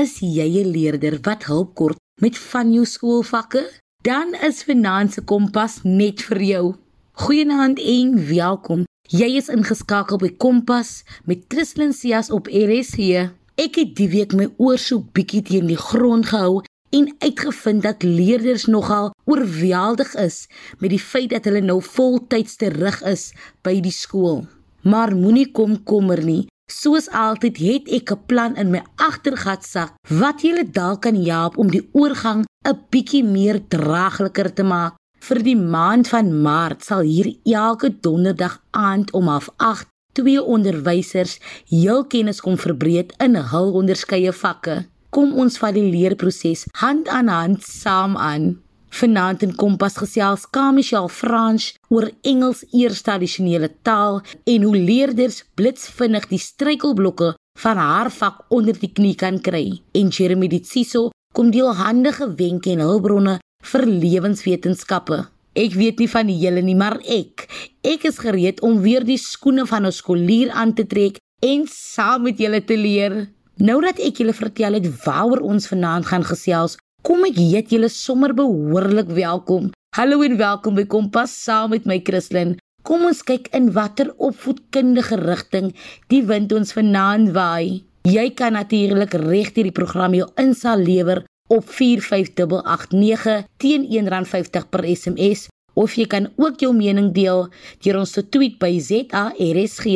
Is jy 'n leerder wat hulp kort met van jou skoolvakke? Dan is se Kompas net vir jou. Goeienaand en welkom. Jy is ingeskakel by Kompas met Christlyn Cias op RSG. Ek het die week my oor so bietjie teen die grond gehou en uitgevind dat leerders nogal oorweldig is met die feit dat hulle nou voltyds terug is by die skool. Maar moenie kom kommer nie. Soos altyd het ek 'n plan in my agtergatsak wat julle dalk kan help om die oorgang 'n bietjie meer draagliker te maak. Vir die maand van Maart sal hier elke donderdag aand om 08:30 twee onderwysers hul kennis kom verbreek in hul onderskeie vakke. Kom ons vat die leerproses hand aan hand saam aan. Vanaand in Kompas gesels Kamichel Frans oor Engels eers tradisionele taal en hoe leerders blitsvinnig die struikelblokke van haar vak onder die knie kan kry. En Jeremy Ditsiso kom deel handige wenke en hulpbronne vir lewenswetenskappe. Ek weet nie van hele nie, maar ek, ek is gereed om weer die skoene van 'n skolier aan te trek en saam met julle te leer. Nou dat ek julle vertel het waaroor ons vanaand gaan gesels, Kom ek heet julle sommer behoorlik welkom. Hallo en welkom by Kompas saam met my Christlyn. Kom ons kyk in watter opvoedkundige rigting die wind ons vanaand waai. Jy kan natuurlik reg hierdie program jou insal lewer op 45889 teen R1.50 per SMS of jy kan ook jou mening deel deur ons te tweet by ZARSG.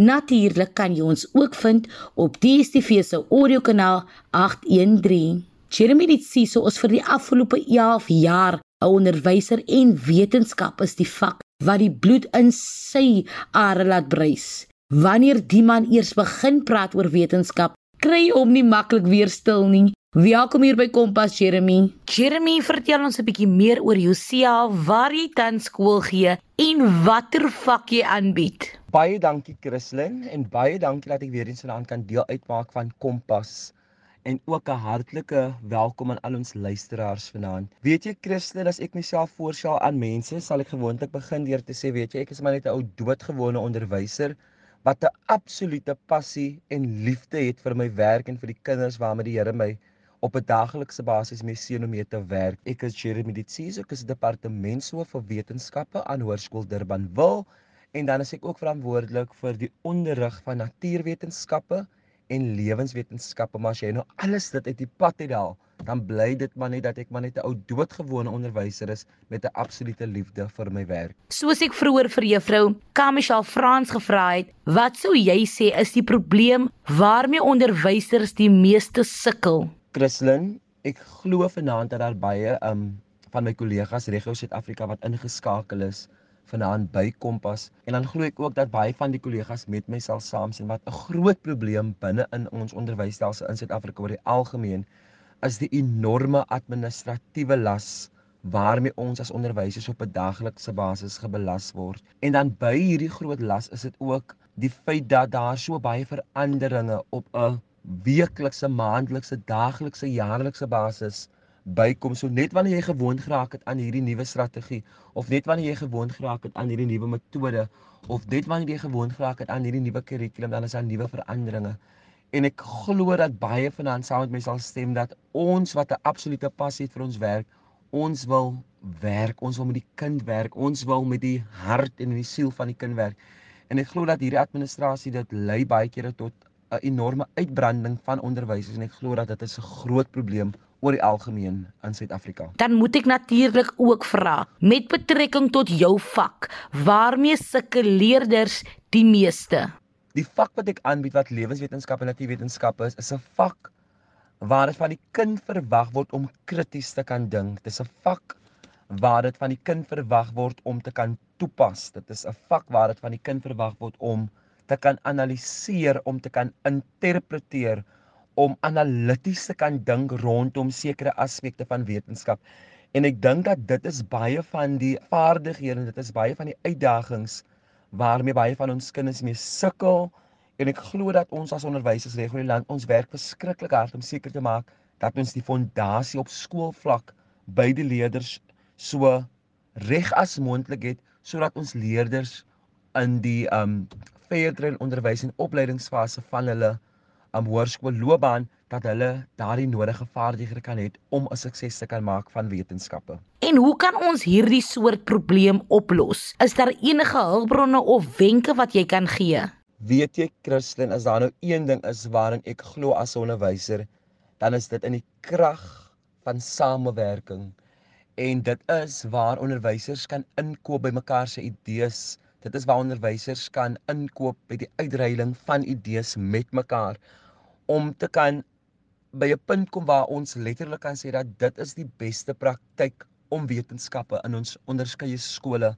Natuurlik kan jy ons ook vind op DStv se audiokanaal 813. Jeremy Ditsiso is vir die afgelope 11 jaar 'n onderwyser en wetenskap is die vak wat die bloed in sy are laat bruis. Wanneer die man eers begin praat oor wetenskap, kry hy hom nie maklik weer stil nie. Welkom hier by Kompas Jeremy. Jeremy, vertel ons 'n bietjie meer oor jouself, waar jy tans skool gee en watter vak jy aanbied. Baie dankie Christlyn en baie dankie dat ek weer eens vanaand kan deel uitmaak van Kompas en ook 'n hartlike welkom aan al ons luisteraars vanaand. Weet jy Christen, as ek myself voorstel aan mense, sal ek gewoonlik begin deur te sê, weet jy, ek is maar net 'n ou doodgewone onderwyser wat 'n absolute passie en liefde het vir my werk en vir die kinders waarmee die Here my op 'n daaglikse basis mee seën om mee te werk. Ek is Jeremy Ditsies, ek is departementshoof vir wetenskappe aan Hoërskool Durbanville en dan is ek ook verantwoordelik vir die onderrig van natuurwetenskappe en lewenswetenskappe, maar as jy nou alles dit uit die pad het daal, dan bly dit maar net dat ek maar net 'n ou doodgewone onderwyser is met 'n absolute liefde vir my werk. Soos ek vroeër vir juffrou Kamichel Frans gevra het, wat sou jy sê is die probleem waarmee onderwysers die meeste sukkel? Christlyn, ek glo vanaand dat daar baie um van my kollegas regio Suid-Afrika wat ingeskakel is vanaand by Kompas en dan glo ek ook dat baie van die kollegas met my sal saamstem wat 'n groot probleem binne in ons onderwysstelsel in Suid-Afrika oor die algemeen is die enorme administratiewe las waarmee ons as onderwysers op 'n daglikse basis gebelas word. En dan by hierdie groot las is dit ook die feit dat daar so baie veranderinge op 'n weeklikse, maandelikse, daaglikse, jaarlikse basis bykom. So net wanneer jy gewoond geraak het aan hierdie nuwe strategie of net wanneer jy gewoond geraak het aan hierdie nuwe metode of net wanneer jy gewoond geraak het aan hierdie nuwe kurrikulum, dan is daar nuwe veranderinge. En ek glo dat baie van ons saam met my sal stem dat ons wat 'n absolute passie het vir ons werk, ons wil werk, ons wil met die kind werk, ons wil met die hart en die siel van die kind werk. En ek glo dat hierdie administrasie dit lei baie kere tot 'n enorme uitbranding van onderwysers en ek glo dat dit 'n groot probleem oor die algemeen in Suid-Afrika. Dan moet ek natuurlik ook vra met betrekking tot jou vak, waarmee sukkel leerders die meeste? Die vak wat ek aanbied wat lewenswetenskap en natuurwetenskap is, is 'n vak waar dit van die kind verwag word om krities te kan dink. Dit is 'n vak waar dit van die kind verwag word om te kan toepas. Dit is 'n vak waar dit van die kind verwag word om te kan analiseer, om te kan interpreteer, om analities te kan dink rondom sekere aspekte van wetenskap. En ek dink dat dit is baie van die vaardighede dit is baie van die uitdagings waarmee baie van ons kinders mee sukkel. En ek glo dat ons as onderwysers reg oor die land ons werk verskriklik hard om seker te maak dat ons die fondasie op skoolvlak by die leerders so reg as moontlik het sodat ons leerders in die um verder onderwys en opleidingsfase van hulle 'n hoërskoolloopbaan dat hulle daardie nodige vaardighede kan hê om 'n sukses te kan maak van wetenskappe. En hoe kan ons hierdie soort probleem oplos? Is daar enige hulpbronne of wenke wat jy kan gee? Weet jy Christen, as daar nou een ding is waarin ek glo as 'n onderwyser, dan is dit in die krag van samewerking. En dit is waar onderwysers kan inkoop by mekaar se idees. Dit is waar onderwysers kan inkoop by die uitreiling van idees met mekaar om te kan by 'n punt kom waar ons letterlik kan sê dat dit is die beste praktyk om wetenskappe in ons onderskeie skole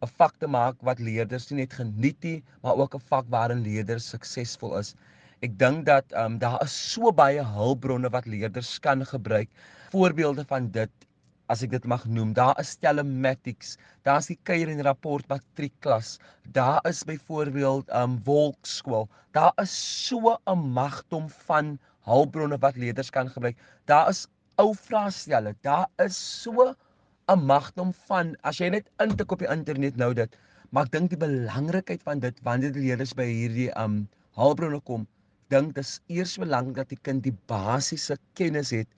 'n vak te maak wat leerders nie net geniet nie, maar ook 'n vak waarin leerders suksesvol is. Ek dink dat ehm um, daar is so baie hulpbronne wat leerders kan gebruik. Voorbeelde van dit as ek dit mag noem, daar is telematics, daar's die kuier en rapport matriekklas, daar is byvoorbeeld ehm um, wolkskool. Daar is so 'n magdom van hulpbronne wat leerders kan gebruik. Daar is ou vraestelle. Daar is so 'n magdom van as jy net intik op die internet nou dit. Maar ek dink die belangrikheid van dit wanneer die leerders by hierdie um hulpbronne kom, dink dis eers belangrik dat die kind die basiese kennis het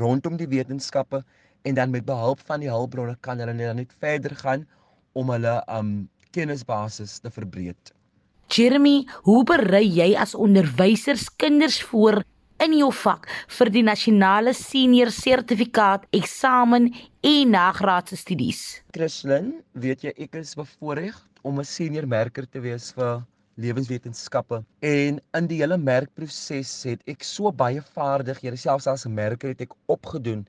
rondom die wetenskappe en dan met behulp van die hulpbronne kan hulle net verder gaan om hulle um kennisbasis te verbreek. Jeremy, hoe berei jy as onderwysers kinders voor in jou vak vir die nasionale senior sertifikaat eksamen en nagraadse studies. Christlyn, weet jy ek is bevoorreg om 'n senior merker te wees vir lewenswetenskappe en in die hele merkproses het ek so baie vaardighede selfs as 'n merker het ek opgedoen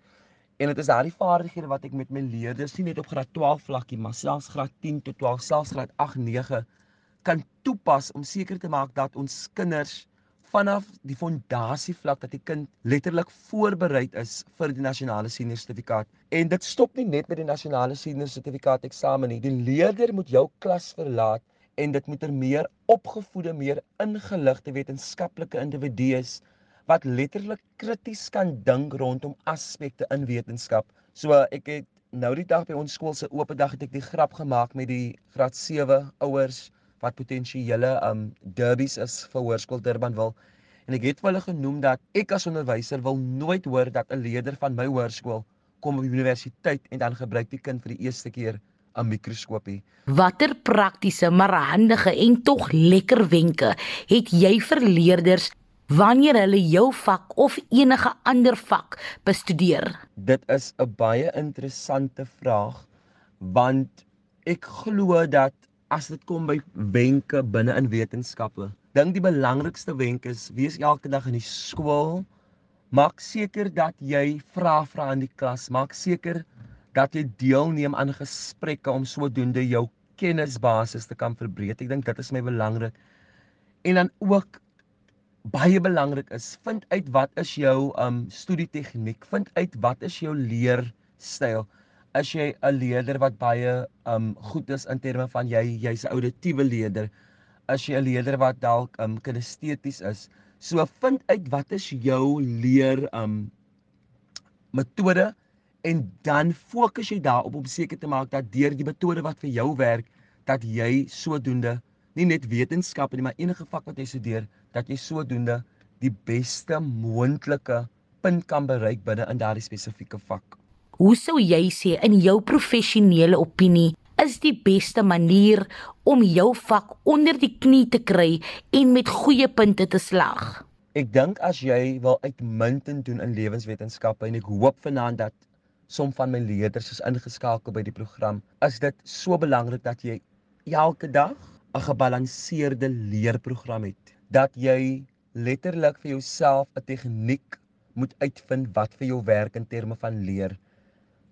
en dit is daardie vaardighede wat ek met my leerders nie net op graad 12 vlakkie maar selfs graad 10 tot 12 selfs graad 8 9 kan toepas om seker te maak dat ons kinders vanaf die fondasie vlak dat die kind letterlik voorberei is vir die nasionale senior sertifikaat. En dit stop nie net met die nasionale senior sertifikaat eksamen nie. Die leerder moet jou klas verlaat en dit moet 'n er meer opgevoede, meer ingeligte wetenskaplike individu is wat letterlik krities kan dink rondom aspekte in wetenskap. So ek het nou die dag by ons skool se oop dag het ek die grap gemaak met die graad 7 ouers wat potensiële um derbies is vir Hoërskool Durbanville. En ek het hulle genoem dat ek as onderwyser wil nooit hoor dat 'n leerder van my hoërskool kom op die universiteit en dan gebruik die kind vir die eerste keer 'n mikroskoopie. Watter praktiese maar handige en tog lekker wenke het jy vir leerders wanneer hulle jou vak of enige ander vak bestudeer? Dit is 'n baie interessante vraag want ek glo dat as dit kom by wenke binne in wetenskappe. Dink die belangrikste wenk is wees elke dag in die skool. Maak seker dat jy vra vra in die klas. Maak seker dat jy deelneem aan gesprekke om sodoende jou kennisbasis te kan verbreek. Ek dink dit is my belangrik. En dan ook baie belangrik is vind uit wat is jou um studie tegniek. Vind uit wat is jou leerstyl is jy 'n leerder wat baie um goed is in terme van jy jy's 'n auditiewe leerder. As jy 'n leerder wat dalk um kinesteties is. So vind uit wat is jou leer um metode en dan fokus jy daarop om seker te maak dat deur die metode wat vir jou werk dat jy sodoende nie net wetenskap nie maar enige vak wat jy studeer dat jy sodoende die beste moontlike punt kan bereik binne in daardie spesifieke vak. Hoe sou jy sê in jou professionele opinie is die beste manier om jou vak onder die knie te kry en met goeie punte te slaag? Ek dink as jy wil uitmuntend doen in lewenswetenskappe en ek hoop vanaand dat som van my leerders is ingeskakel by die program, is dit so belangrik dat jy elke dag 'n gebalanseerde leerprogram het. Dat jy letterlik vir jouself 'n tegniek moet uitvind wat vir jou werk in terme van leer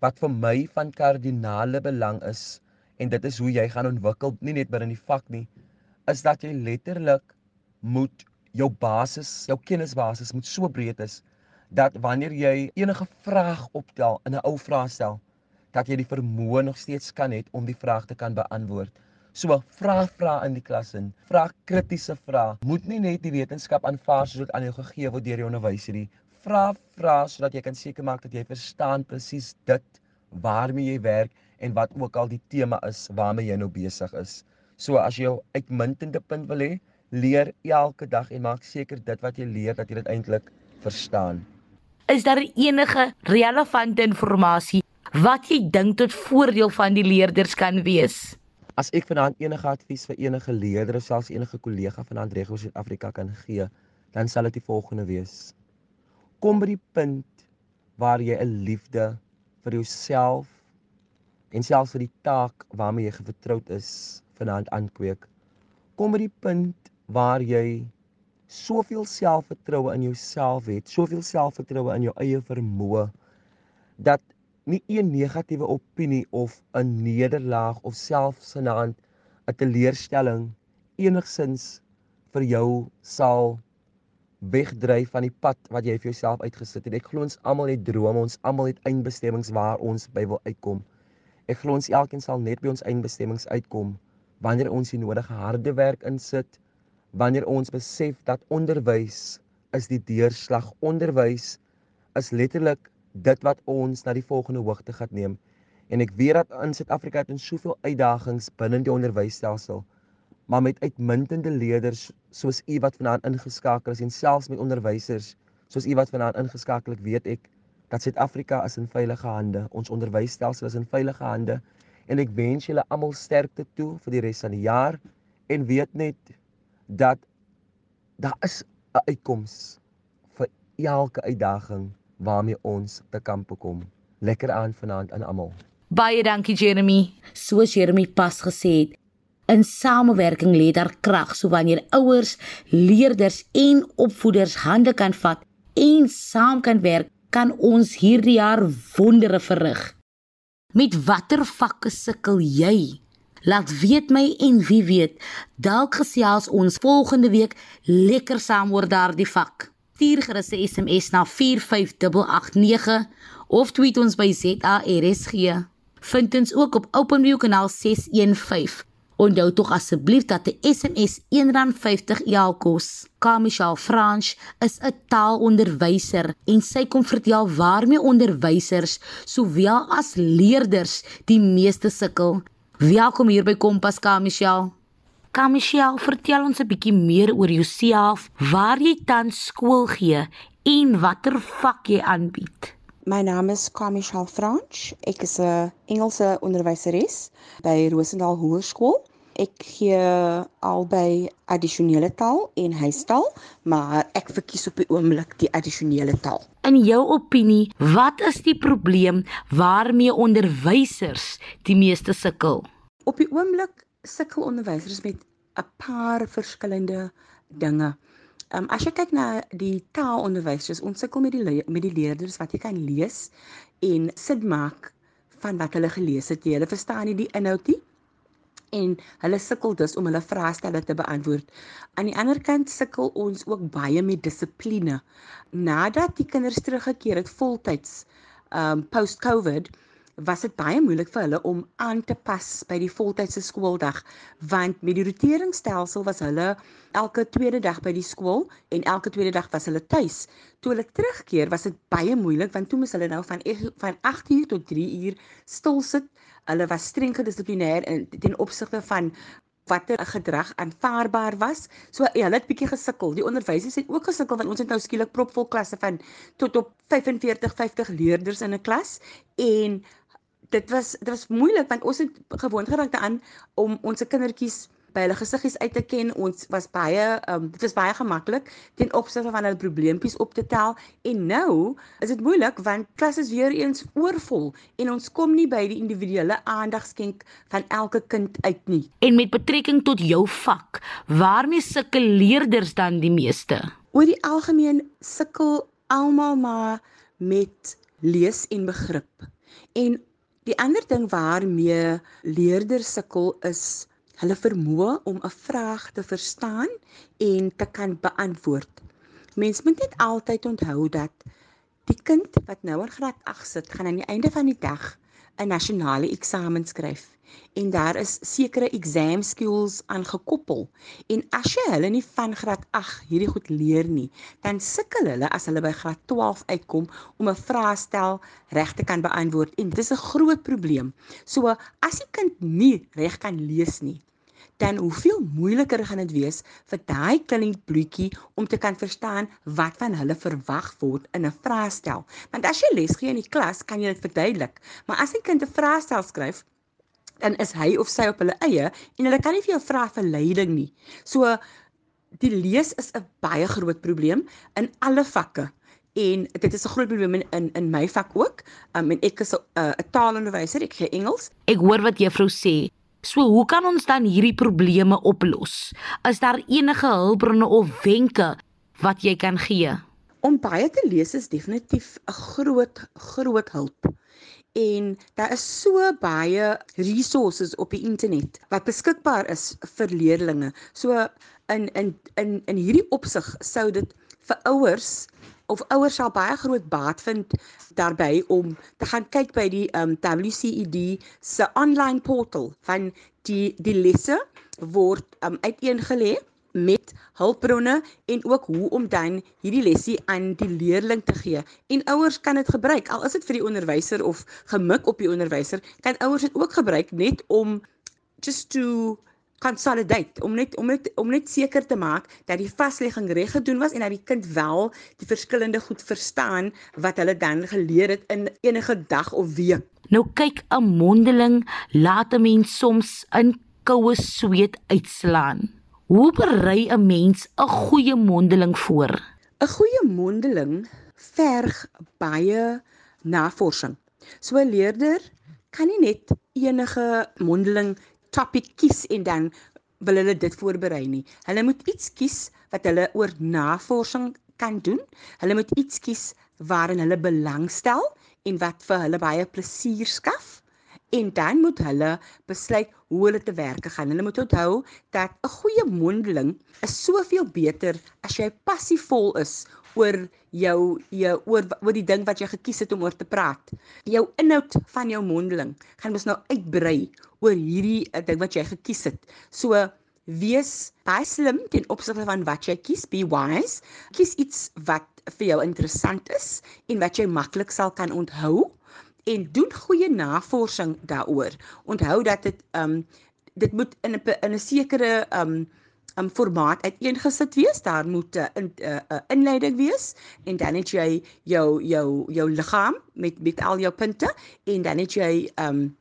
wat vir my van kardinale belang is en dit is hoe jy gaan ontwikkel nie net binne die vak nie is dat jy letterlik moet jou basis, jou kennisbasis moet so breed is dat wanneer jy enige vraag optel in 'n ou vraestel dat jy die vermoë nog steeds kan hê om die vraag te kan beantwoord. So vra vra in die klas in, vra kritiese vrae. Moet nie net die wetenskap aanvaar soos dit aan jou gegee word deur die onderwyser nie vra vra sodat jy kan seker maak dat jy verstaan presies dit waarmee jy werk en wat ook al die tema is waarmee jy nou besig is. So as jy 'n uitmuntende punt wil hê, leer elke dag en maak seker dit wat jy leer dat jy dit eintlik verstaan. Is daar enige relevante inligting wat jy dink tot voordeel van die leerders kan wees? As ek vanaand enige advies vir enige leerder of selfs enige kollega van Andrego Suid-Afrika kan gee, dan sal dit die volgende wees. Kom by die punt waar jy 'n liefde vir jouself en selfs vir die taak waarmee jy gevertroud is vanaand aankweek. Kom by die punt waar jy soveel selfvertroue in jouself het, soveel selfvertroue in jou eie vermoë dat nie een negatiewe opinie of 'n nederlaag of selfs 'n 'n teleurstelling enigsins vir jou sal wegdryf van die pad wat jy vir jouself uitgesit het. Ek glo ons almal het drome, ons almal het eindbestemmings waar ons by wil uitkom. Ek glo ons elkeen sal net by ons eindbestemmings uitkom wanneer ons die nodige harde werk insit, wanneer ons besef dat onderwys is die deurslag. Onderwys is letterlik dit wat ons na die volgende hoogte gaan neem. En ek weet dat in Suid-Afrika het ons soveel uitdagings binne die onderwysstelsel, maar met uitmuntende leerders soos u wat vanaand ingeskakel is en selfs met onderwysers soos u wat vanaand ingeskakel het, weet ek dat Suid-Afrika is in veilige hande. Ons onderwysstelsel is in veilige hande en ek wens julle almal sterkte toe vir die res van die jaar en weet net dat daar is 'n uitkoms vir elke uitdaging waarmee ons te kamp kom. Lekker aan vanaand aan almal. Baie dankie Jeremy. Soos Jeremy pas gesê het, in samewerking lê daar krag, so wanneer ouers, leerders en opvoeders hande kan vat en saam kan werk, kan ons hierdie jaar wondere verrig. Met watter vakke sukkel jy? Laat weet my en wie weet, dalk gesels ons volgende week lekker saam oor daardie vak stuur gerus 'n SMS na 45889 of tweet ons by ZARSG. Vind ons ook op OpenView kanaal 615. Onthou tog asseblief dat 'n SMS R1.50 elk kos. Kamichal Franch is 'n taalonderwyser en sy kom vertel waarmee onderwysers sowel as leerders die meeste sukkel. Welkom hier by Kompas Kamichal. Kamichel, vertel ons 'n bietjie meer oor jouself, waar jy tans skool gee en watter vak jy aanbied. My naam is Kamichel Franch. Ek is 'n Engelse onderwyseres by Rosendal Hoërskool. Ek gee albei addisionele taal en huistaal, maar ek verkies op die oomblik die addisionele taal. In jou opinie, wat is die probleem waarmee onderwysers die meeste sukkel? Op die oomblik sukkel onderwysers met 'n paar verskillende dinge. Ehm um, as jy kyk na die taalonderwysers, ons sukkel met die met die leerders wat jy kan lees en sin maak van wat hulle gelees het. Jy hulle verstaan nie die inhoud nie en hulle sukkel dus om hulle vraestelle te beantwoord. Aan die ander kant sukkel ons ook baie met dissipline. Nadat die kinders teruggekeer het voltyds ehm um, post-COVID was dit baie moeilik vir hulle om aan te pas by die voltydse skooldag want met die roteringsstelsel was hulle elke tweede dag by die skool en elke tweede dag was hulle tuis. Toe hulle terugkeer was dit baie moeilik want toe moes hulle nou van van 8uur tot 3uur stil sit. Hulle was streng gedissiplinêr in ten opsigte van watter gedrag aanvaarbaar was. So ja, hulle het bietjie gesukkel. Die onderwysers het ook gesukkel want ons het nou skielik propvol klasse van tot op 45, 50 leerders in 'n klas en dit was dit was moeilik want ons het gewoond geraak daaraan om ons kindertjies by hulle gesiggies uit te ken. Ons was baie um dit was baie gemaklik ten opsigte van hulle probleempies op te tel en nou is dit moeilik want klas is weer eens oorvol en ons kom nie by die individuele aandag skenk van elke kind uit nie. En met betrekking tot jou vak, waarmee sukkel leerders dan die meeste? Oor die algemeen sukkel almal maar met lees en begrip. En Die ander ding waarmee leerders sukkel is hulle vermoë om 'n vraag te verstaan en te kan beantwoord. Mens moet net altyd onthou dat die kind wat nou in graad 8 sit, gaan aan die einde van die dag 'n nasionale eksamen skryf en daar is sekere exam skills aangekoppel. En as jy hulle nie van graad 8 hierdie goed leer nie dan sukkel hulle as hulle by graad 12 uitkom om 'n vraestel reg te kan beantwoord en dis 'n groot probleem. So as die kind nie reg kan lees nie dan hoeveel moeiliker gaan dit wees vir daai klein bloetjie om te kan verstaan wat van hulle verwag word in 'n vraestel. Want as jy les gee in die klas, kan jy dit verduidelik. Maar as 'n kind 'n vraestel skryf, dan is hy of sy op hulle eie en hulle kan nie vir jou vra vir leiding nie. So die lees is 'n baie groot probleem in alle vakke en dit is 'n groot probleem in in, in my vak ook. Um, en ek is 'n uh, taalonderwyser, ek gee Engels. Ek hoor wat juffrou sê. So hoe kan ons dan hierdie probleme oplos? Is daar enige hulpbronne of wenke wat jy kan gee? Om baie te lees is definitief 'n groot groot hulp en daar is so baie resources op die internet wat beskikbaar is vir leerders. So in in in in hierdie opsig sou dit vir ouers of ouers sal baie groot baat vind daarbey om te gaan kyk by die um WCED se online portal van die die lesse word um uiteengelê met hulpbronne en ook hoe om dan hierdie lesie aan die leerling te gee. En ouers kan dit gebruik. Al is dit vir die onderwyser of gemik op die onderwyser, kan ouers dit ook gebruik net om just to consolidate om net om net om net seker te maak dat die vaslegging reg gedoen was en dat die kind wel die verskillende goed verstaan wat hulle dan geleer het in enige dag of week. Nou kyk 'n mondeling laat 'n mens soms in koue sweet uitslaan. Hoe berei 'n mens 'n goeie mondeling voor? 'n Goeie mondeling verg baie navorsing. So 'n leerder kan nie net enige mondeling topic kies en dan wil hulle dit voorberei nie. Hulle moet iets kies wat hulle oor navorsing kan doen. Hulle moet iets kies waarin hulle belangstel en wat vir hulle baie plesier skaf. En dan moet hulle besluit hoe hulle te werk gaan. Hulle moet onthou dat 'n goeie mondeling is soveel beter as jy passievol is oor jou jou oor oor die ding wat jy gekies het om oor te praat. Jou inhoud van jou mondeling gaan mos nou uitbrei oor hierdie uh, ding wat jy gekies het. So wees baie slim ten opsigte van wat jy kies, be wise. Kies iets wat vir jou interessant is en wat jy maklik sal kan onthou en doen goeie navorsing daaroor. Onthou dat dit ehm um, dit moet in 'n in 'n sekere ehm um, um, formaat uiteengesit wees. Daar moet 'n uh, in, uh, uh, inleiding wees en dan het jy jou jou jou liggaam met met al jou punte en dan het jy um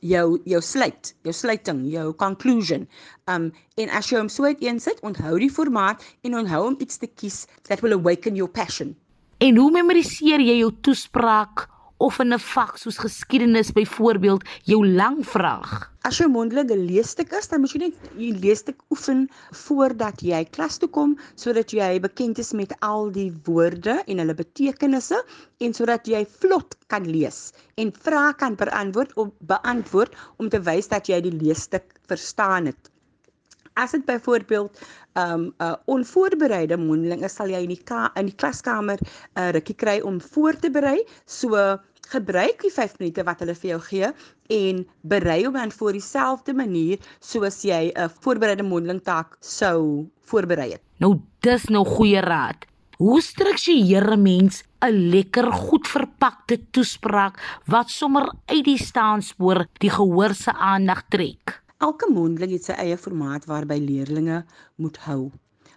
jou jou sluit, jou sluiting, jou conclusion. Um en as jy hom so uiteensit, onthou die formaat en onthou om iets te kies that will awaken your passion. En hoe memoriseer jy jou toespraak of in 'n vak soos geskiedenis byvoorbeeld jou lang vraag. As jou mondelike leesstuk is, dan moet jy net die leesstuk oefen voordat jy klas toe kom sodat jy bekend is met al die woorde en hulle betekenisse en sodat jy vlot kan lees en vrae kan beantwoord of beantwoord om te wys dat jy die leesstuk verstaan het. As dit byvoorbeeld 'n um, uh, onvoorbereide mondeling is, sal jy in die in die klaskamer 'n uh, rukkie kry om voor te berei. So gebruik die 5 minute wat hulle vir jou gee en berei hom dan voor dieselfde manier soos jy 'n voorbereide mondeling taak sou voorberei het. Nou dis nou goeie raad. Hoe struktureer 'n mens 'n lekker goed verpakte toespraak wat sommer uit die staanspoor die gehoor se aandag trek? Elke mondeling het sy eie formaat waarby leerders moet hou.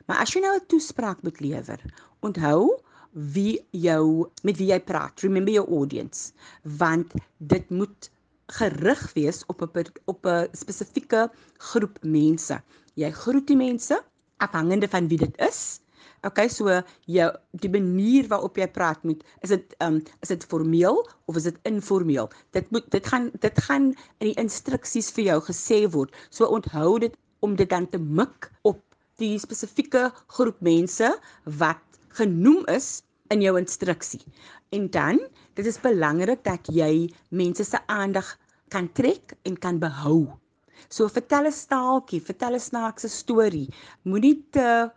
Maar as jy nou 'n toespraak moet lewer, onthou wie jou met wie jy praat. Remember your audience want dit moet gerig wees op 'n op 'n spesifieke groep mense. Jy groet die mense afhangende van wie dit is. Okay, so jou die manier waarop jy praat moet is dit um is dit formeel of is dit informeel? Dit moet dit gaan dit gaan in die instruksies vir jou gesê word. So onthou dit om dit dan te mik op die spesifieke groep mense wat genoem is in jou instruksie. En dan, dit is belangrik dat jy mense se aandag kan trek en kan behou. So vertel 'n staaltjie, vertel 'n snaakse storie. Moenie te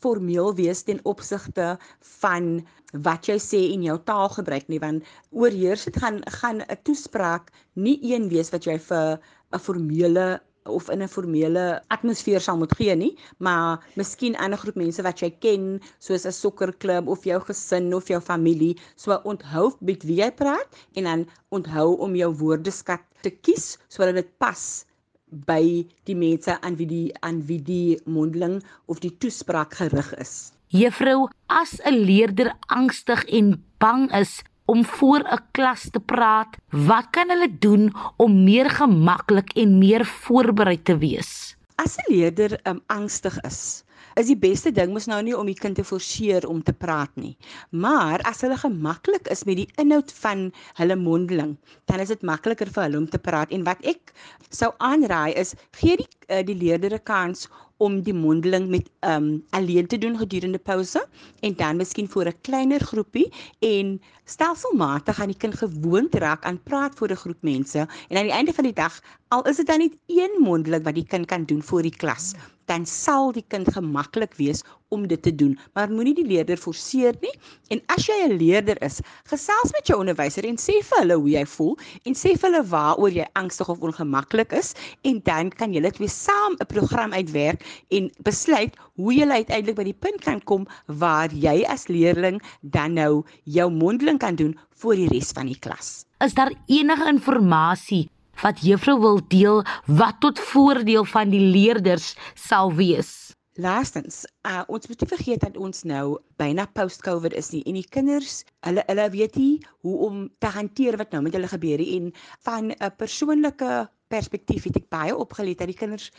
formeel wees ten opsigte van wat jy sê en jou taalgebruik nie, want oorheers dit gaan gaan 'n toespraak nie een wees wat jy vir 'n formele of in 'n formele atmosfeer sal moet gee nie, maar miskien 'n ander groep mense wat jy ken, soos 'n sokkerklub of jou gesin of jou familie, so onthou met wie jy praat en dan onthou om jou woordeskat te kies sodat dit pas by die mense aan wie die aan wie die mondeling of die toespraak gerig is. Juffrou, as 'n leerder angstig en bang is om voor 'n klas te praat, wat kan hulle doen om meer gemaklik en meer voorberei te wees? As 'n leerder um, angstig is, is die beste ding mos nou nie om die kind te forceer om te praat nie. Maar as hulle gemaklik is met die inhoud van hulle mondeling, dan is dit makliker vir hulle om te praat en wat ek sou aanraai is gee die uh, die leerders 'n kans om die mondeling met um alleen te doen gedurende pouse en dan miskien voor 'n kleiner groepie en stelselmatig aan die kind gewoond raak aan praat voor 'n groep mense en aan die einde van die dag al is dit dan net een mondeling wat die kind kan doen voor die klas dan sal die kind gemaklik wees om dit te doen. Maar moenie die leerder forceer nie. En as jy 'n leerder is, gesels met jou onderwyser en sê vir hulle hoe jy voel en sê vir hulle waaroor jy angstig of ongemaklik is en dan kan julle twee saam 'n program uitwerk en besluit hoe jy uiteindelik by die punt kan kom waar jy as leerling dan nou jou mondeling kan doen vir die res van die klas. Is daar enige inligting wat juffrou wil deel wat tot voordeel van die leerders sal wees. Laastens, uh, ons moet nie vergeet dat ons nou byna post-COVID is nie en die kinders, hulle hulle weet nie hoe om te hanteer wat nou met hulle gebeur nie en van 'n persoonlike perspektief het ek baie opgeleer dat die kinders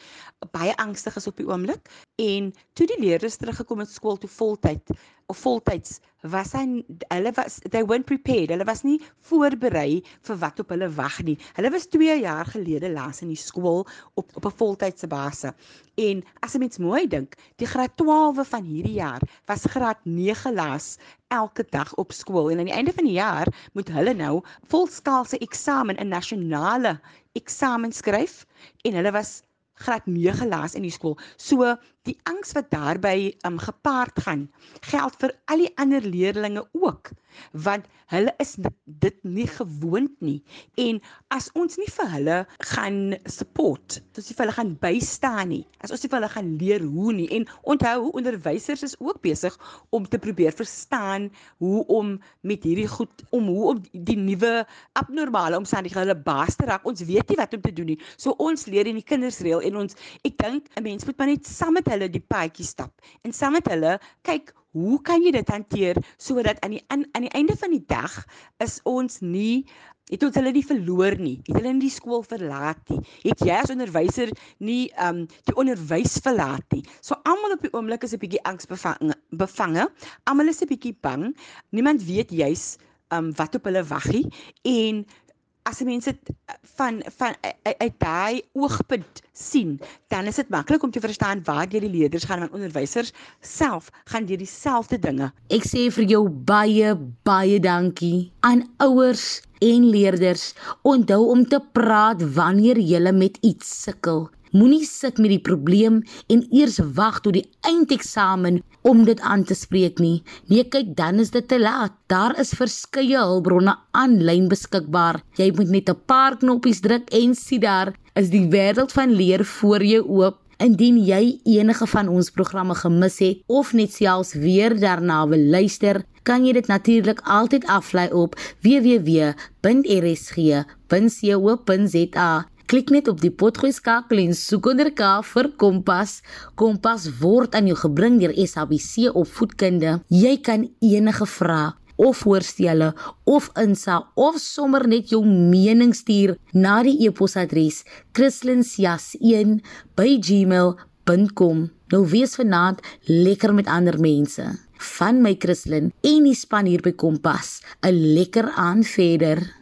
baie angstig is op die oomblik en toe die leerders teruggekom het skool toe voltyd voltyds was hy hulle was they weren't prepared. Hulle was nie voorberei vir wat op hulle wag nie. Hulle was 2 jaar gelede laas in die skool op op 'n voltydse basis en as jy mens mooi dink die graad 12 van hierdie jaar was graad 9 laas elke dag op skool. En aan die einde van die jaar moet hulle nou volskaalse eksamen 'n nasionale eksamen skryf. En hulle was graad 9 laas in die skool. So die angs wat daarbey um, gepaard gaan, geld vir al die ander leerdlinge ook want hulle is dit nie gewoond nie. En as ons nie vir hulle gaan support as ons nie vir hulle gaan bystaan nie as ons nie vir hulle gaan leer hoe nie. En onthou onderwysers is ook besig om te probeer verstaan hoe om met hierdie goed om hoe om die nuwe abnormale omstandighede hulle baas te raak. Ons weet nie wat om te doen nie. So ons leer in die kinders reël en ons ek dink 'n mens moet maar net saam met hulle die paadjie stap en saam met hulle kyk hoe kan jy dit hanteer sodat aan die aan, aan die einde van die dag is ons nie het ons hulle nie verloor nie het hulle in die skool verlaat nie het jy as onderwyser nie um die onderwys verlaat nie. So almal op die oomblik is 'n bietjie angsbevange bevange almal is 'n bietjie bang niemand weet juis um wat op hulle wag nie en as mense van van uit daai oogpunt sien, dan is dit maklik om te verstaan waar jy die leerders gaan want onderwysers self gaan deur dieselfde dinge. Ek sê vir jou baie baie dankie aan ouers en leerders. Onthou om te praat wanneer jy met iets sukkel. Moenie sit met die probleem en eers wag tot die eindeksamen om dit aan te spreek nie. Nee, kyk, dan is dit te laat. Daar is verskeie hulpbronne aanlyn beskikbaar. Jy moet net 'n paar knoppies druk en sien daar is die wêreld van leer voor jou oop. Indien jy enige van ons programme gemis het of net selfs weer daarna wil luister, kan jy dit natuurlik altyd aflaai op www.rsg.co.za. Klik net op die potgooi skakel en soek onder K vir Kompas. Kompas word aan jou gebring deur SABC opvoedkunde. Jy kan enige vrae of voorstelle of insa of sommer net jou mening stuur na die e-posadres kristlyn.jas1@gmail.com. Nou wees vanaand lekker met ander mense. Van my Kristlyn en die span hier by Kompas. 'n Lekker aan verder.